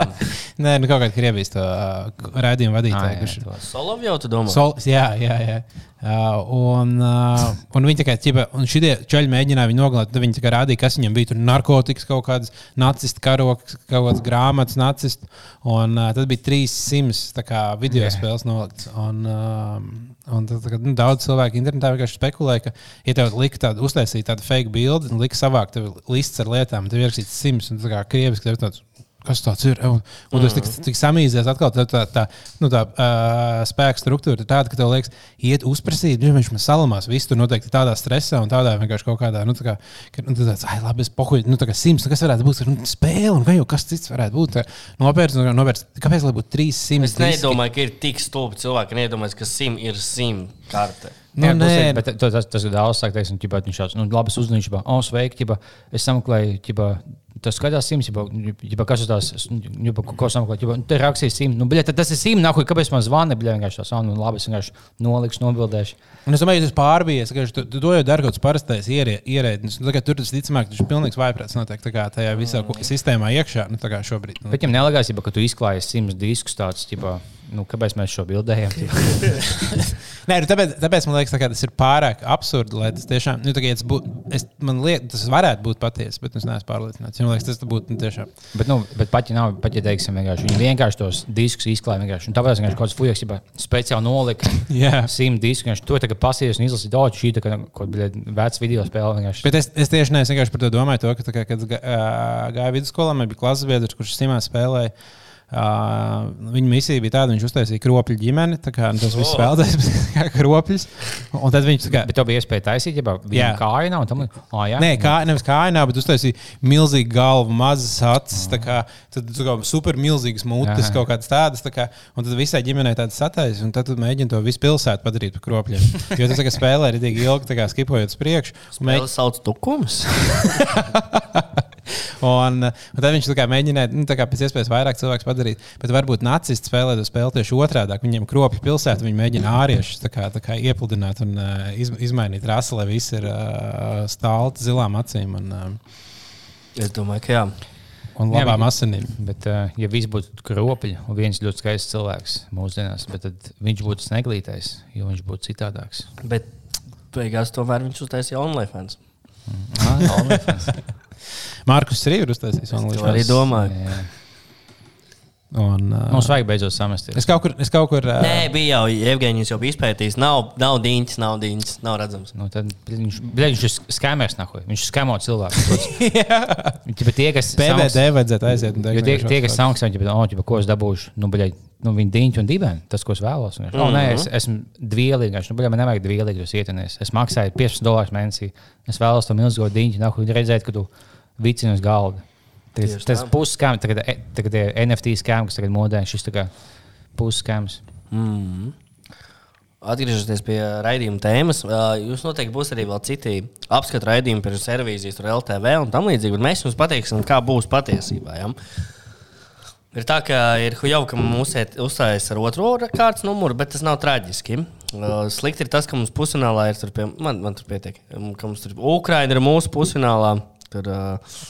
Nē, nu, kaut kāda Krievijas to, uh, raidījuma Ah, vadītāja. kurš- to. Solovs jau tu domā. Sol, jā, jā, jā. Uh, un, uh, un viņi tikai ķipa, un šie čaļi mēģināja viņu nogalināt. Tad viņi tikai rādīja, kas viņam bija. Tur narkotikas, kaut kādas nacistu karoks, kaut kādas grāmatas, nacistu. Un uh, tad bija 300 tā kā, video spēles nolikts. Un, uh, un tad, tad, nu, daudz cilvēku internetā vienkārši spekulēja, ka, ja tev lika tādu, uztaisīt tādu fake bildi un lika savākt tev lists ar lietām, tad ierakstīts 100 un tā kā krieviski tev ir tāds. Kas tas ir. Un, un tas tik, tik samīzies atkal. Tā, tā, tā, nu, tā uh, spēka struktūra ir tāda, ka tev liekas, iet uzprasīt, ja viņš man salamās. Viss tur noteikti tādā stresā un tādā vienkārši kaut kādā, nu, tā kā, ka, nu, tāds, ai, labi, es pohuļu, nu, tā kā simts, nu, kas varētu būt nu, spēle, un vai jau kas cits varētu būt. Nopērts, nu, nopērts, kāpēc lai būtu 300? Es nedomāju, ka ir tik stulbi cilvēki, nedomāju, ka simt ir simt karte. Nu, Jā, nē, nē. bet tas, tas, tas ir daudz, saka, teiksim, ķipa, viņš šāds, nu, uzzināju, ķipa, oh, sveiki, ķipa, es sameklēju, ķipa, tas ķipa, kas ir tās, ķipa, ko sameklēju, ķipa, nu, te rakstīja simt, nu, bļa, tad tas ir simt, nahuj, kāpēc man zvana, bļa, vienkārši ah, nu, labi, es vienkārši nolikšu, nobildēšu. Un es domāju, tas pārbījies, ka tu, tu to jau dari kaut kāds parastais ierēdnis. Nu, tā kā Tur tas ticamāk, viņš ir pilnīgs vaiprāts notiek tā kā tajā visā ko- sistēmā iekšā. Nu, tā kā šobrīd. Nu. Bet viņam nelegās, ka tu izklājies simts diskus tāds, ķipa, nu, kāpēc mēs šo bildējam? Nē, nu, tāpēc, tāpēc man liekas, tā tas ir pārāk absurdi, lai tas tiešām, nu, tas, būt, es, man liekas, tas varētu būt patiesi, bet es neesmu pārliecināts. Man liekas, tas būtu nu, tiešām. Bet, nu, bet pat ja nav, pat ja teiksim, vienkārši viņi vienkārši tos diskus izklāja. vienkārši, un Tāpēc vienkārši kaut kāds fujaks speciāli nolika Jā. simt diskus. vienkārši To tagad pasies un izlasīt, oh, šī veca video spēle. vienkārši. Bet es, es tieši neesmu par to domāju, to, ka, kā, kad gāju vidusskolā, man bija klases biedrs, kurš simā spēlēja. Uh, viņa misija bija tāda, ka viņš uztaisīja kropļu ģimeni. tā Kā, nu, tas viss spēlētājs bija kropļus. Un tad viņš tā kā, Bet tev bija iespēja taisīt, ja Jā. viņa kāja nav. Tam, oh, jā, Nē, kā, nevis kājienā, bet uztaisīja milzīgu galvu, mazas acis, tā kā, tad, tā kā super milzīgas mutes, Aha. kaut kādas tādas. Tā kā, un tad visai ģimenei tādas sataisīs, un tad tu mēģini to visu pilsētu padarīt par kropļiem. Jo tas kā spēlē arī tik ilgi, tā kā skipojot uz priekšu. un mēģ- Mēģinājums sauc tukums. Un, un tad viņš tā kā mēģināja nu, tā kā pēc iespējas vairāk cilvēku padarīt. Bet varbūt nacisti spēlē to spēli tieši otrādi. Viņiem kropļi pilsētā, viņi mēģina āriešus tā kā, tā kā iepludināt un uh, iz, izmainīt rasi, lai viss ir uh, stāvti zilām acīm un, uh, Es domāju, ka jā. un labām bet- asinīm. Bet, uh, ja viss būtu kropļi un viens ļoti skaists cilvēks mūsdienās, bet tad viņš būtu sneglītais, jo viņš būtu citādāks. Bet beigās tomēr viņš uztaisīja OnlyFans. Ah, OnlyFans. Mārkus arī ir uztaisījis To OnlyFans. arī domāju. Jā. Un, uh, Mums vajag beidzot samesties. Es kaut kur, es kaut kur uh, Nē, bija jau Evgenijs, jau bija izpētījis. Nav, nav diņķis, nav diņķis, nav redzams. Nu, tad, viņš, viņš ir skēmēs, nahuj. viņš ir skēmo cilvēku. Viņi tie, kas PVD vajadzētu aiziet. un tie, tie kas samaksā, viņi jau tādu, ko es dabūšu, nu, bļa, nu viņi diņķi un dibeni, tas, ko es vēlos. Mm -hmm. oh, nē, es esmu dvielīgais, nu, bļa, man nevajag dvielīgi tos ietenies. Es maksāju 15 dolārus mēnesī. Es vēlos to milzīgo diņķi, nahuj, redzēt, ka tu vicini uz galda. Tas, Tieši tas puskāms, tagad, e- tagad ir NFT skāms, kas tagad modē, šis puskāms. Mm. Atgriežoties pie raidījuma tēmas, jūs noteikti būs arī vēl citi apskatu raidījumi pirms servīzijas, tur LTV un tam līdzīgi. Mēs jums pateiksim, kā būs patiesībā. Ja? Ir tā, ka ir jau ka mums uzstājas ar otro kārtas numuru, bet tas nav traģiski. Slikti ir tas, ka mums pusfinālā ir tur, pie, man, man tur pietiek, ka mums tur Ukraina ir mūsu pusfinālā. Tur, uh,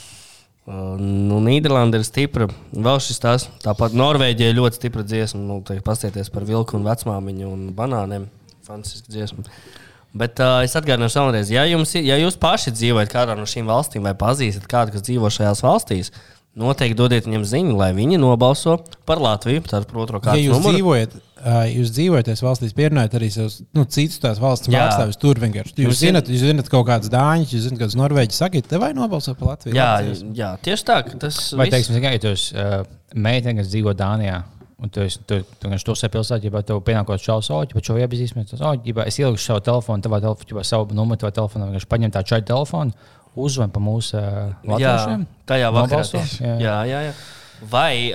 Nu, Nīderlanda ir stipra. Vēl šis tās. Tāpat Norvēģija ļoti stipra dziesma. Nu, Pastieties par vilku un vecmāmiņu un banāniem. Fantastiska dziesma. Bet uh, es atgādināšu vēlreiz, ja, jums, ja jūs paši dzīvojat kādā no šīm valstīm vai pazīstat kādu, kas dzīvo šajās valstīs, noteikti dodiet viņam ziņu, lai viņi nobalso par Latviju. Tātad par otro Ja jūs numuru. dzīvojat, jūs dzīvojat valstīs, pierunājat arī savus nu, citus tās valsts Jā. pārstāvjus tur vienkārši. Jūs ir- zinat, jūs zinat kaut kādas dāņas, jūs zinat, kādas norvēģis. Sakiet, te vai nobalso par Latviju? Jā, Latvijas. jā, tieši tā. ka Vai, viss- teiksim, ja tu esi uh, meitene, kas dzīvo Dānijā, un tu esi tu, tu, tu, pilsētā, ja tev pienākot šāds oķis, bet šo iepazīstināties, tas oķis, ja es ielikšu savu telefonu, tavā telefonā, savu numuru, tavā telefonā, vienkārši paņem tā čaļa telefonu, uzvan pa mūsu uh, Jā, latviešiem. tajā vakarā. Jā. Jā, jā, jā. Vai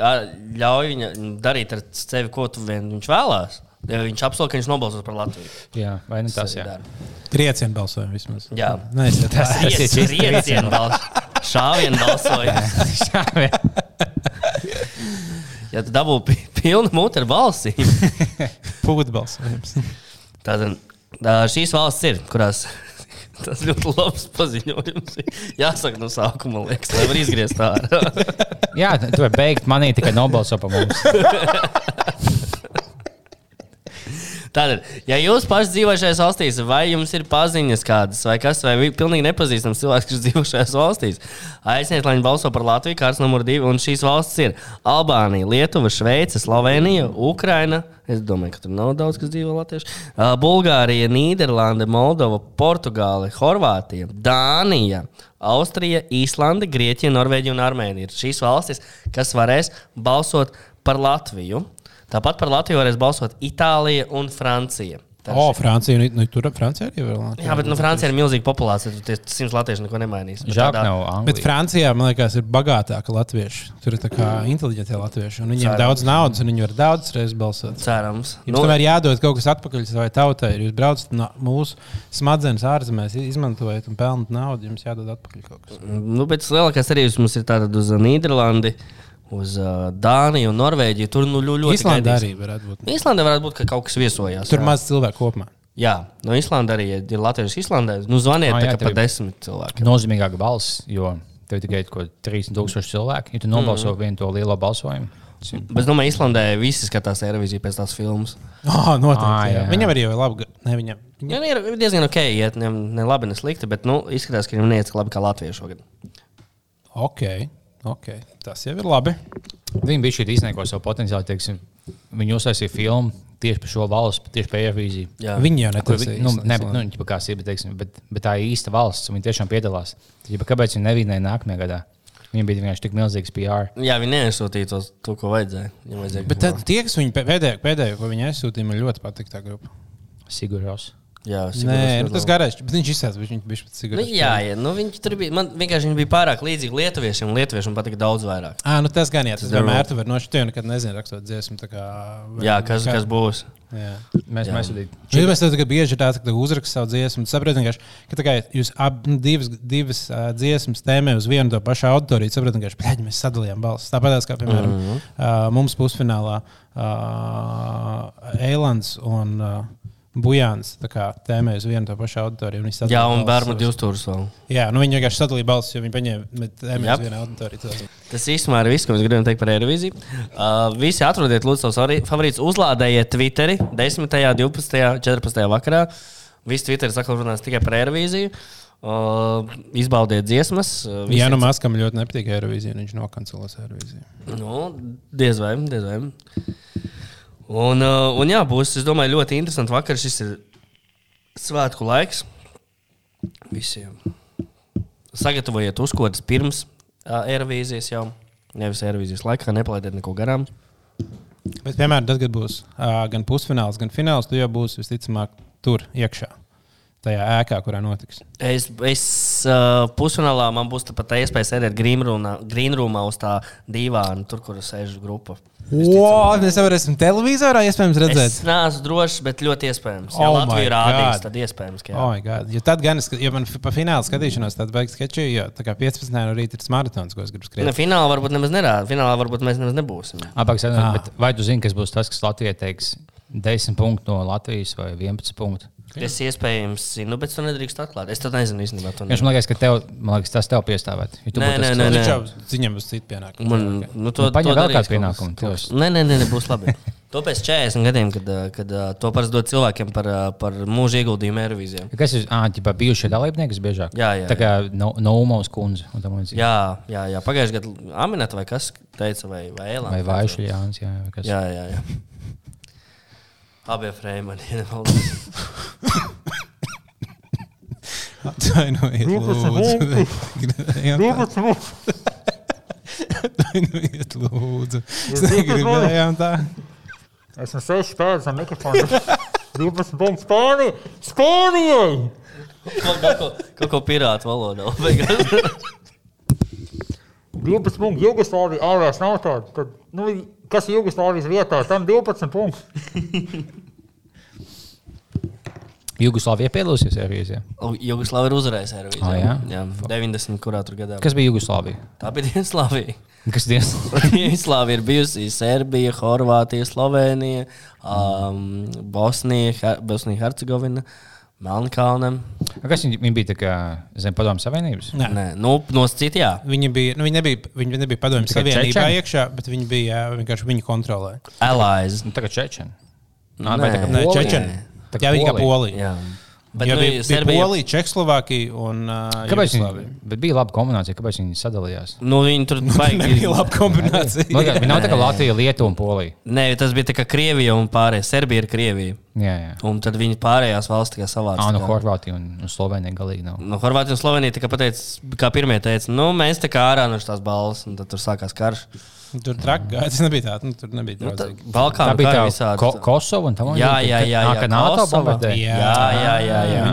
ļauj viņam darīt ar sevi, ko tu vien viņš vēlās? Ja viņš apsolīja, ka viņš nobalsos par Latviju. Jā, vai ne tas? arī Jā. dara. Triecienu balsojumu vismaz. Jā. Nē, es tā. Tas ir triecienu balss. Šāvienu balsoja. Ja tu dabū pi- pilnu mutu ar balsīm, Pūta balsojums. tad ā, šīs valsts ir, kurās tas ļoti labs paziņojums. Jāsaka no sākuma, liekas, nevar izgriezt ārā. Jā, tu vari beigt manī tikai nobalso par mums. Tātad, ja jūs paši dzīvojat šajās valstīs, vai jums ir paziņas kādas, vai kas, vai pilnīgi nepazīstams cilvēks, kas dzīvo šajās valstīs, aiciniet, lai viņi balso par Latviju, kārtas numur divi. Un šīs valstis ir Albānija, Lietuva, Šveice, Slovenija, Ukraina. Es domāju, ka tur nav daudz, kas dzīvo latviešu. Uh, Bulgārija, Nīderlande, Moldova, Portugāle, Horvātija, Dānija, Austrija, Īslande, Grieķija, Norvēģija un Armēnija. Ir šīs valstis, kas varēs balsot par Latviju. Tāpat par Latviju varēs balsot Itālija un Francija. Tā O, Francija, nu, nu, tur Francija arī vēl. Jā, bet nu, Francija ir milzīga populācija. Tur tie simts latviešu neko nemainīs. Bet Žāk tādā- nav Bet Anglija. Francijā, man liekas, ir bagātāka latvieši. Tur ir tā kā inteliģenti latvieši. Un viņiem ir daudz naudas, un viņi var daudz reizes balsot. Cerams. Jums nu, tomēr jādod kaut kas atpakaļ savai tautai. Jūs braucat no mūsu smadzenes ārzemēs, izmantojat un pelnat naudu, jums jādod atpakaļ kaut kas. Nu, bet lielākais arī mums ir tāda uz Nīderlandi, uz uh, Dāniju un Norvēģiju. Tur nu, ļo- ļoti gaidīs. arī varētu būt. Īslandē varētu būt, ka kaut kas viesojās. Tur jā. maz cilvēku kopumā. Jā, no Īslandes arī ja ir Latvijas Īslandē. Nu, zvaniet, Ah, tā, jā, ka pa desmit cilvēkiem. Nozīmīgāka balss, jo tev tikai ir kaut kādi 3000 cilvēki. Ja tu nobalso mm. vienu to lielo balsojumu, Bet es domāju, Īslandē visi skatās televīziju pēc tās filmas. Oh, noteikti, Ā, jā. jā. Viņam arī ir labi. Ne, viņam. Jā, ir diezgan ok, iet ne, ne labi, ne slikti, bet nu, izskatās, ka viņam neiet labi kā Latvijas šogad. Ok, ok. Tas jau ir labi. viņi bija šī iznieko savu potenciālu. Teiksim, viņi uztaisīja filmu tieši par šo valsts, tieši par Eirovīziju. Viņi jau vi- Nu, ne, bet, nu, ķipa kā sība, teiksim, bet, bet tā ir īsta valsts, un viņi tiešām piedalās. Ķipa, kāpēc viņi nevinēja nākamajā gadā? Viņiem bija vienkārši tik milzīgs PR. Jā, viņi neaizsūtīja tos, to, ko vajadzēja. Viņam vajadzēja Bet tad, tie, kas viņu pē- pēdējo, pēdējo ko viņi aizsūtīja, man ļoti patīk tā grupa. Siguros. Jā, Nē, nu, tas garais, bet viņš izsaka, viņš bija pats Nu, cigaretes. jā, jā nu, viņi tur bija. Man vienkārši viņi bija pārāk līdzīgi lietuviešiem, un lietuviešiem patika daudz vairāk. Ah, nu tas gan jā, tas The vienmēr Rope. tu vari nošķirt, nekad nezini rakstot dziesmu. tā Kā, Jā, kas, kas būs? Jā. Mēs Jā. mēs arī Nu, Mēs tam bieži tādā veidā uzrakstām savu dziesmu. Saprotiet, vienkārši, ka tā kā jūs ab, nu, divas, divas uh, dziesmas tēmē uz vienu to pašu auditoriju. Saprotiet, ka mēs sadalījām balsis. Tāpat kā, piemēram, mm -hmm. uh, mums pusfinālā uh, Eilands un uh, Bujāns tēmē uz vienu to pašu auditoriju. Jā, un bērnu divus stūrus vēl. Jā, nu viņi vienkārši sadalīja balsis, jo viņi paņēma tēmē uz vienu auditoriju. Tas- īstenībā ir viss, ko mēs gribam teikt par Eirovīziju. Uh, visi atrodiet, lūdzu, savus favorītus, uzlādējiet Twitteri 10, 12, 14 vakarā. Visi Twitteri saka, runās tikai par Eirovīziju. Uh, izbaudiet dziesmas. Uh, Jā, nu Maskam ļoti nepatīk Eirovīzija, un viņš nokancelēs Eirovīziju. Nu, diez vai, diez vai. Un, uh, un jā, būs, es domāju, ļoti interesanti vakar. Šis ir svētku laiks visiem. Sagatavojiet uzkodas pirms uh, Eirovīzijas jau. Nevis Eirovīzijas laikā, nepalaidiet neko garām. Bet, piemēram, tad, kad būs uh, gan pusfināls, gan fināls, tu jau būsi visticamāk tur iekšā. Tajā ēkā, kurā notiks. Es, es uh, pusfinālā man būs pat tā iespēja sēdēt grīnrūmā uz tā dīvāna, tur, kur sēž grupa. Wow, mēs jau varēsim televizorā iespējams redzēt. Es neesmu drošs, bet ļoti iespējams. Ja Oh my Latvija rādīs, God. tad iespējams, ka jā. Oh, my God. jo tad gan es, jo man pa fināla skatīšanos tāda beigas sketčī, jo tā kā 15. no rīta ir maratons, ko es gribu Ne, skriet. finālā varbūt nemaz nerāda. Finālā varbūt mēs nemaz nebūsim. Apakšā, Ah. bet vai tu zini, kas būs tas, kas Latvijai teiks 10 punktu no Latvijas vai 11 punktu? Es iespējams zinu, bet tu nedrīkst atklāt. Es to nezinu īstenībā. to nezinu. man liekas, ka tev, man liekas, tas tev piestāvēt. Ja tu Nē, nē, nē, nē. Ziņam uz citu pienākumu. Man, nu, to, paņem to vēl kādu kaut pienākumu, kas- kaut kas-. Nē, nē, nē, būs labi. To pēc 40 gadiem, kad, uh, kad uh, to parasti dod cilvēkiem par, uh, par mūža ieguldījumu Eirovīzijā. Kas ir āķi, bijušie dalībnieki visbiežāk? Jā, jā, Tā kā no, Naumovs kundze. tam līdzīgi. Jā, jā, jā. pagājušajā gadā Aminēta vai kas teica, vai, vai Ēlā. Vai Vaišļi Jānis. Jā, vai kas. Jā, jā, jā. Abi Freimani. Atvainojiet, lūdzu. Atvainojiet, lūdzu. Es negribējām tā. Esmu seši spēlējis ar mikrofonu. 12 punktus Spānijai! Spānijai! Kaut, ko, pirātu valodā. beigās. 12 punktus Jugoslavija ārējās nav tāda. Tad, nu, kas ir Jugoslavijas vietā? Tam 12 punktus. Jugoslavija piedalīsies Eirovīzijā. Jugoslavija ir uzvarējusi Eirovīziju. Ah, jā? jā 90. kurā tur gadā. Kas bija Jugoslavija? Tā bija Dienaslavija. Kas? Dienaslavija ir bijusi Serbija, Horvātija, Slovenija, um, Bosnija, Her Bosnija Hercegovina, Melnkalne. Kas viņi, viņi bija kā zem padomu savienības? Nē. Nē, nu, no citiem, jā. Viņi bija, nu, viņi nebija, viņi nebija padomju Tikai savienībā Čečeni? iekšā, bet viņi bija vienkārši viņu kontrolē. Allies. Nu, tā kā Čečena. Kā Nē, Polija? Tā kā Jā, viņi kā Polija. Jā. Bet, ja nu, bija, bija Serbija, Polija, Čehoslovākija un uh, Kāpēc Jugoslavija. viņi, bet bija laba kombinācija, kāpēc viņi sadalījās? nu, viņi tur baigi. Nebija laba kombinācija. Man liekas, Viņi nav tā kā Latvija, Lietuva un Polija. Nē, tas bija tā kā Krievija un pārējais. Serbija ir Krievija. Jā, jā. Un tad viņi pārējās valsts tikai savā Ā, no Horvātija un, un Slovenija galīgi nav. No Horvātijas un Slovenijas tikai pateica, kā pirmie teica, nu, mēs tā kā ārā no tās balvas, un tad tur sākās karš. Tur traki gāja. Tas nebija tā, nu, tur nebija Nu, tā, draudzīgi. Tā Balkāna bija tā visādi. Ko Kosova un tam Jā, jā, jā, jā, NATO Kosova. bombardē. Jā, jā, jā, jā.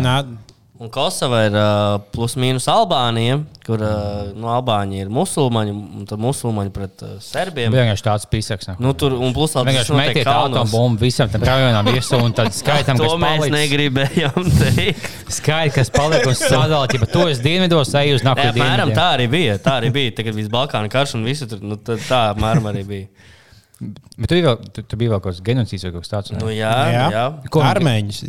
Un Kosova ir uh, plus mīnus Albānija, kur uh, no Albāņi ir musulmaņi, un tad musulmaņi pret uh, serbiem. Vienkārši tāds pisaks. Nu, tur, un plus vēl Vienkārši metiet atombumbu visam tam rajonam virsū un tad skaitam, To kas mēs paliks. negribējām teikt. Skaidrs, kas paliek uz sadalīt, ja tu esi dienvidos, ej uz Nē, nakti. apmēram tā arī bija. Tā arī bija. Tagad viss Balkāna karš un visu tur. Nu, tā apmēram arī bija. Bet tu biji vēl, tu, tu biji vēl kaut kāds genocīds vai kaut kas tāds. Nu, ne? jā, jā. jā. Ko Armēņus.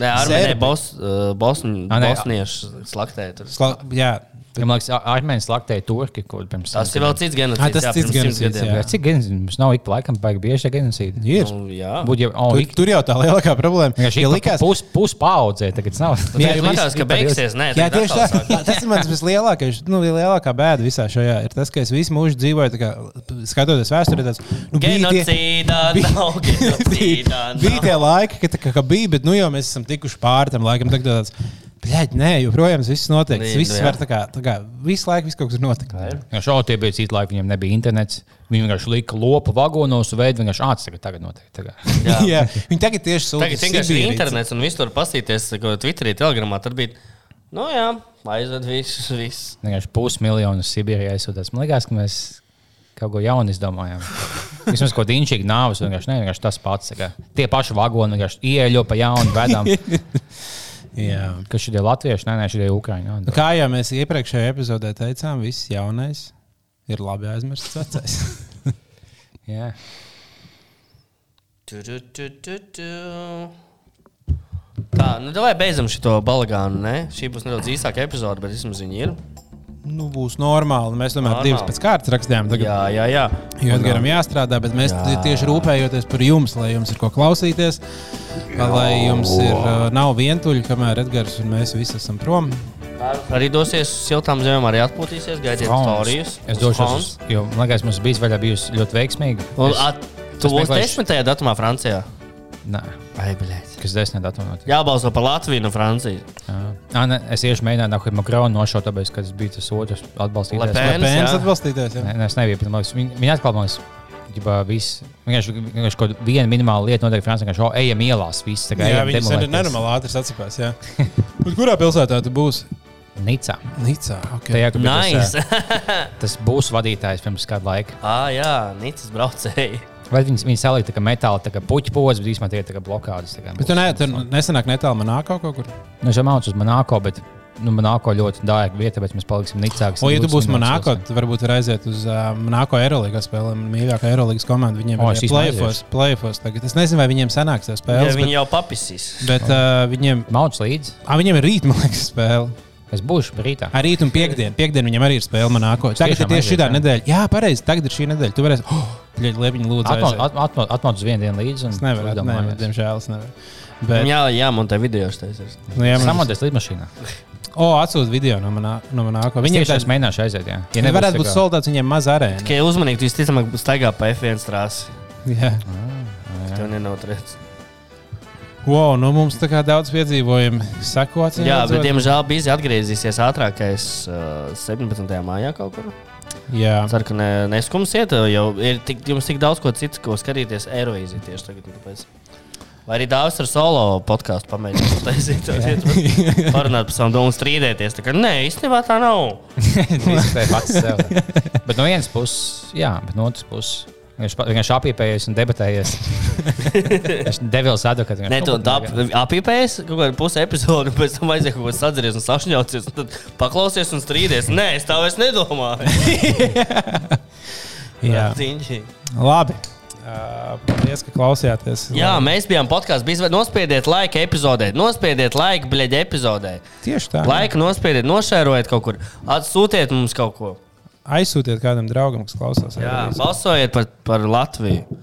Nē, Serbi. bos, uh, bosni, Ah, nē, bosniešu slaktē. Tur. Sla, jā, Ja, man liekas, Armēnijas laktēja turki kaut pirms Tas ir vēl cits Ah, genocīds. tas jā, cits genocīds, jā. Jā, cik genocīds mums nav ik pa laikam, baigi bieži genocīdi. ir. Nu, jā. Būtu jau, oh, Tur, ik, tur jau tā lielākā problēma. Ja pa likās, pus, pus paudzē, tagad nav. Jā, jo likās, ka beigsies. Nē, Jā, tieši tā. sāk. Tas ir mans vislielākais, nu, lielākā bēda visā šajā. Ir tas, ka es visu mūžu dzīvoju, tā kā, skatoties vēsturē, tāds nu, bija Genocīdā nav genocīdā. bija tie laiki, kad tā kā, ka bija, bet nu jau mēs esam tikuši pāri tam laikam. Tagad tāds, Bļaļ, nē, joprojām viss notiek. Tas viss nu jā. var tā kā, tā kā visu laiku viss kaut kas notika. Ja šau tie bija citi laiki, viņiem nebija internets. Viņi vienkārši lika lopu vagonos veidu vienkārši ātrāk. Tagad, tagad notiek. Tagad. Jā. Jā, viņi tagad tieši sūta Tagad vienkārši ir internets un viss tur pasīties, ko Twitterī, Telegramā. Tad bija, nu jā, aizved visus, visus. Vienkārši pusmiljonu Sibīrijā aizsūtās. Man liekas, ka mēs kaut ko jaunu izdomājām. Vismaz kaut kāda inčīga nāves, vienkārši, ne, vienkārši tas pats. Tie paši vagoni vienkārši ieeļo pa jaunu vedām. Jā. Kas šie latvieši, nē, nē, šie ukraiņi. Nu. Kā jau mēs iepriekšējā epizodē teicām, viss jaunais ir labi aizmirsts vecais. Jā. Tu, tu, tu, tu, tu. Tā, nu vai beidzam šo balagānu, ne? Šī būs nedaudz īsāka epizode, bet vismaz viņi ir. Nu, būs normāli. Mēs tomēr Normāli. divas pēc kārtas rakstījām. Tagad, Jā, jā, jā. Jo Edgars jāstrādā, bet mēs Jā. jā. tieši rūpējoties par jums, lai jums ir ko klausīties, lai jums ir, uh, nav vientuļi, kamēr Edgars un mēs visi esam prom. Arī dosies uz siltām zemēm, arī atpūtīsies, gaidiet stāstus. Es došos, jo man liekas, mums bija vaļā bijusi ļoti veiksmīga. Un, tu būsi meklēšu- desmitajā datumā Francijā. Nē, Ai, kas desmit datumā. Jābalso par Latviju no Francijas. Jā, nē, es iešu mēģināt, nahuj Makronu nošaut, tāpēc, ka tas bija tas otrs atbalstītājs. Le Pen. Pēns jā. atbalstītājs. jā. Nē, nē, es nebiju. liekas, Viņi, viņi atkal man liekas, ģibā, viss. Vienkārši, vienkārši kaut viena minimāla lieta notiek Francijā, ka šo ejam ielās. Viss, tā kā Jā, viņi ir nenormāli ātri atsakās. kurā pilsētā tu būsi? Nicā. Nicā. Okay. Tajā, Nice. tas, tas būs vadītājs pirms kāda laika. ah, jā, Nīcas braucēji. Vai viņi, viņi salika tā kā metāla, tā kā puķu pods, bet īstenībā tie ir tā kā blokādes. tā kā Bet tu, ne, tu nesenāk netālu manākā kaut kur? Nu, jau mācos uz Monako, bet nu, Monako ļoti dārga vieta, tāpēc mēs paliksim Nicā. kas O, ja tu 20 būsi vilcienā. tad varbūt var aiziet uz uh, manāko aerolīgas spēlēm. Mīļākā aerolīgas komanda viņiem O, ir plēfos. plēfos tagad. Es nezinu, vai viņiem sanāks tās Jā, spēles. viņi jau papisīs. Bet, bet uh, viņiem, Mauc līdzi. ah, viņiem ir rīt, man liekas, spēle. Es būšu rītā. Ar rītu un piekdienu. Piekdienu viņam arī ir spēle manāko. Tagad ir tieši šī nedēļa. Jā, pareizi. Tagad ir šī nedēļa. Tu varēsi. Oh, Liepiņa lūdzu. aiziet. Atmāc uz vienu dienu līdzi. un Es nevaru. Nevaru, diemžēl es nevaru. Bet, Jā, jā, man te video štaisīs. nu, jā, man... Samoties lidmašīnā. O, atsūti video no manā, no manāko. Viņiem Viņiem tieši es tāds mēģināšu aiziet. Jā, ja nevarētu būt soldāts, viņiem maz arēna. Tikai uzmanīgi, tu visticamāk staigā pa F1 trāsi. Jā. Tev nenoturēts. Wow, nu mums tā kā daudz piedzīvojumu sakot. Jā, bet diemžēl bija atgriezīsies ātrākais uh, 17. maijā kaut kur. Jā. Ceru, ka ne, neskumsiet, jo ir tik, jums tik daudz ko citu, ko skatīties Eirovīzijā tieši tagad. un Tāpēc. Vai arī dāvāts ar solo podkāstu pamēģināt taisīt, parunāt par savu domu, strīdēties. Tā kā, nē, īstenībā tā nav. Tā ir pats sev. Bet no vienas puses, jā, bet no otras puses. Viņš vienkārši apīpējies un debatējies. Viņš devils advokāts. Nē, tu apīpējies kaut kādu pusi epizodi, un pēc tam aizies kaut ko sadzīties un sašņauties. Un tad paklausies un strīdies. Nē, es tā vairs nedomāju. Jā. Ciņķi. Labi. Uh, paldies, ka klausījāties. Jā, mēs bijām podkāstā. Bija nospiediet laiku epizodē, nospiediet laiku bļaļ epizodē. Tieši tā. Laiku nospiediet, nošērojiet kaut kur, atsūtiet mums kaut ko. Aizsūtiet kādam draugam, kas klausās. Jā, balsojiet par, par Latviju.